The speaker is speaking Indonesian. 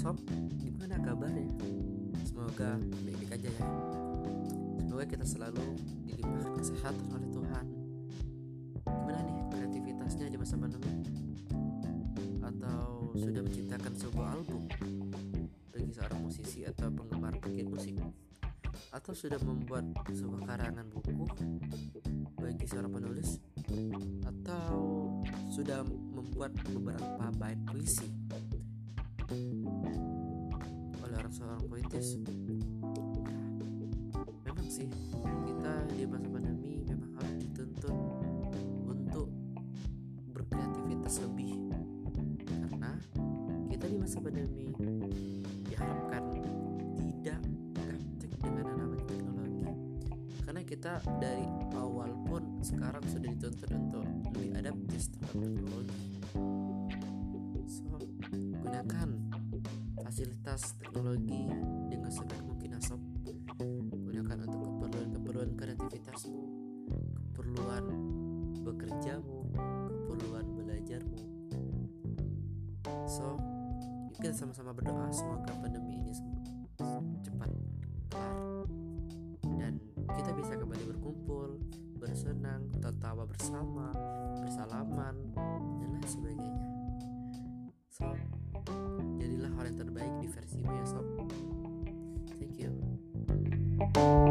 Sob, gimana kabarnya? Semoga baik-baik aja ya Semoga kita selalu dilimpahkan kesehatan oleh Tuhan Gimana nih kreativitasnya di masa pandemi? Atau sudah menciptakan sebuah album? Bagi seorang musisi atau penggemar pegiat musik? Atau sudah membuat sebuah karangan buku bagi seorang penulis? Atau sudah membuat beberapa bait puisi poetis memang sih kita di masa pandemi memang harus dituntut untuk berkreativitas lebih. Karena kita di masa pandemi diharapkan tidak gaptek dengan namanya teknologi. Karena kita dari awal pun sekarang sudah dituntut untuk lebih adaptif terhadap teknologi. So gunakan fasilitas teknologi aktivitasmu, keperluan bekerjamu, keperluan belajarmu. So, kita sama-sama berdoa semoga pandemi ini cepat kelar dan kita bisa kembali berkumpul, bersenang, tertawa bersama, bersalaman, dan lain sebagainya. So, jadilah orang terbaik di versi ya thank you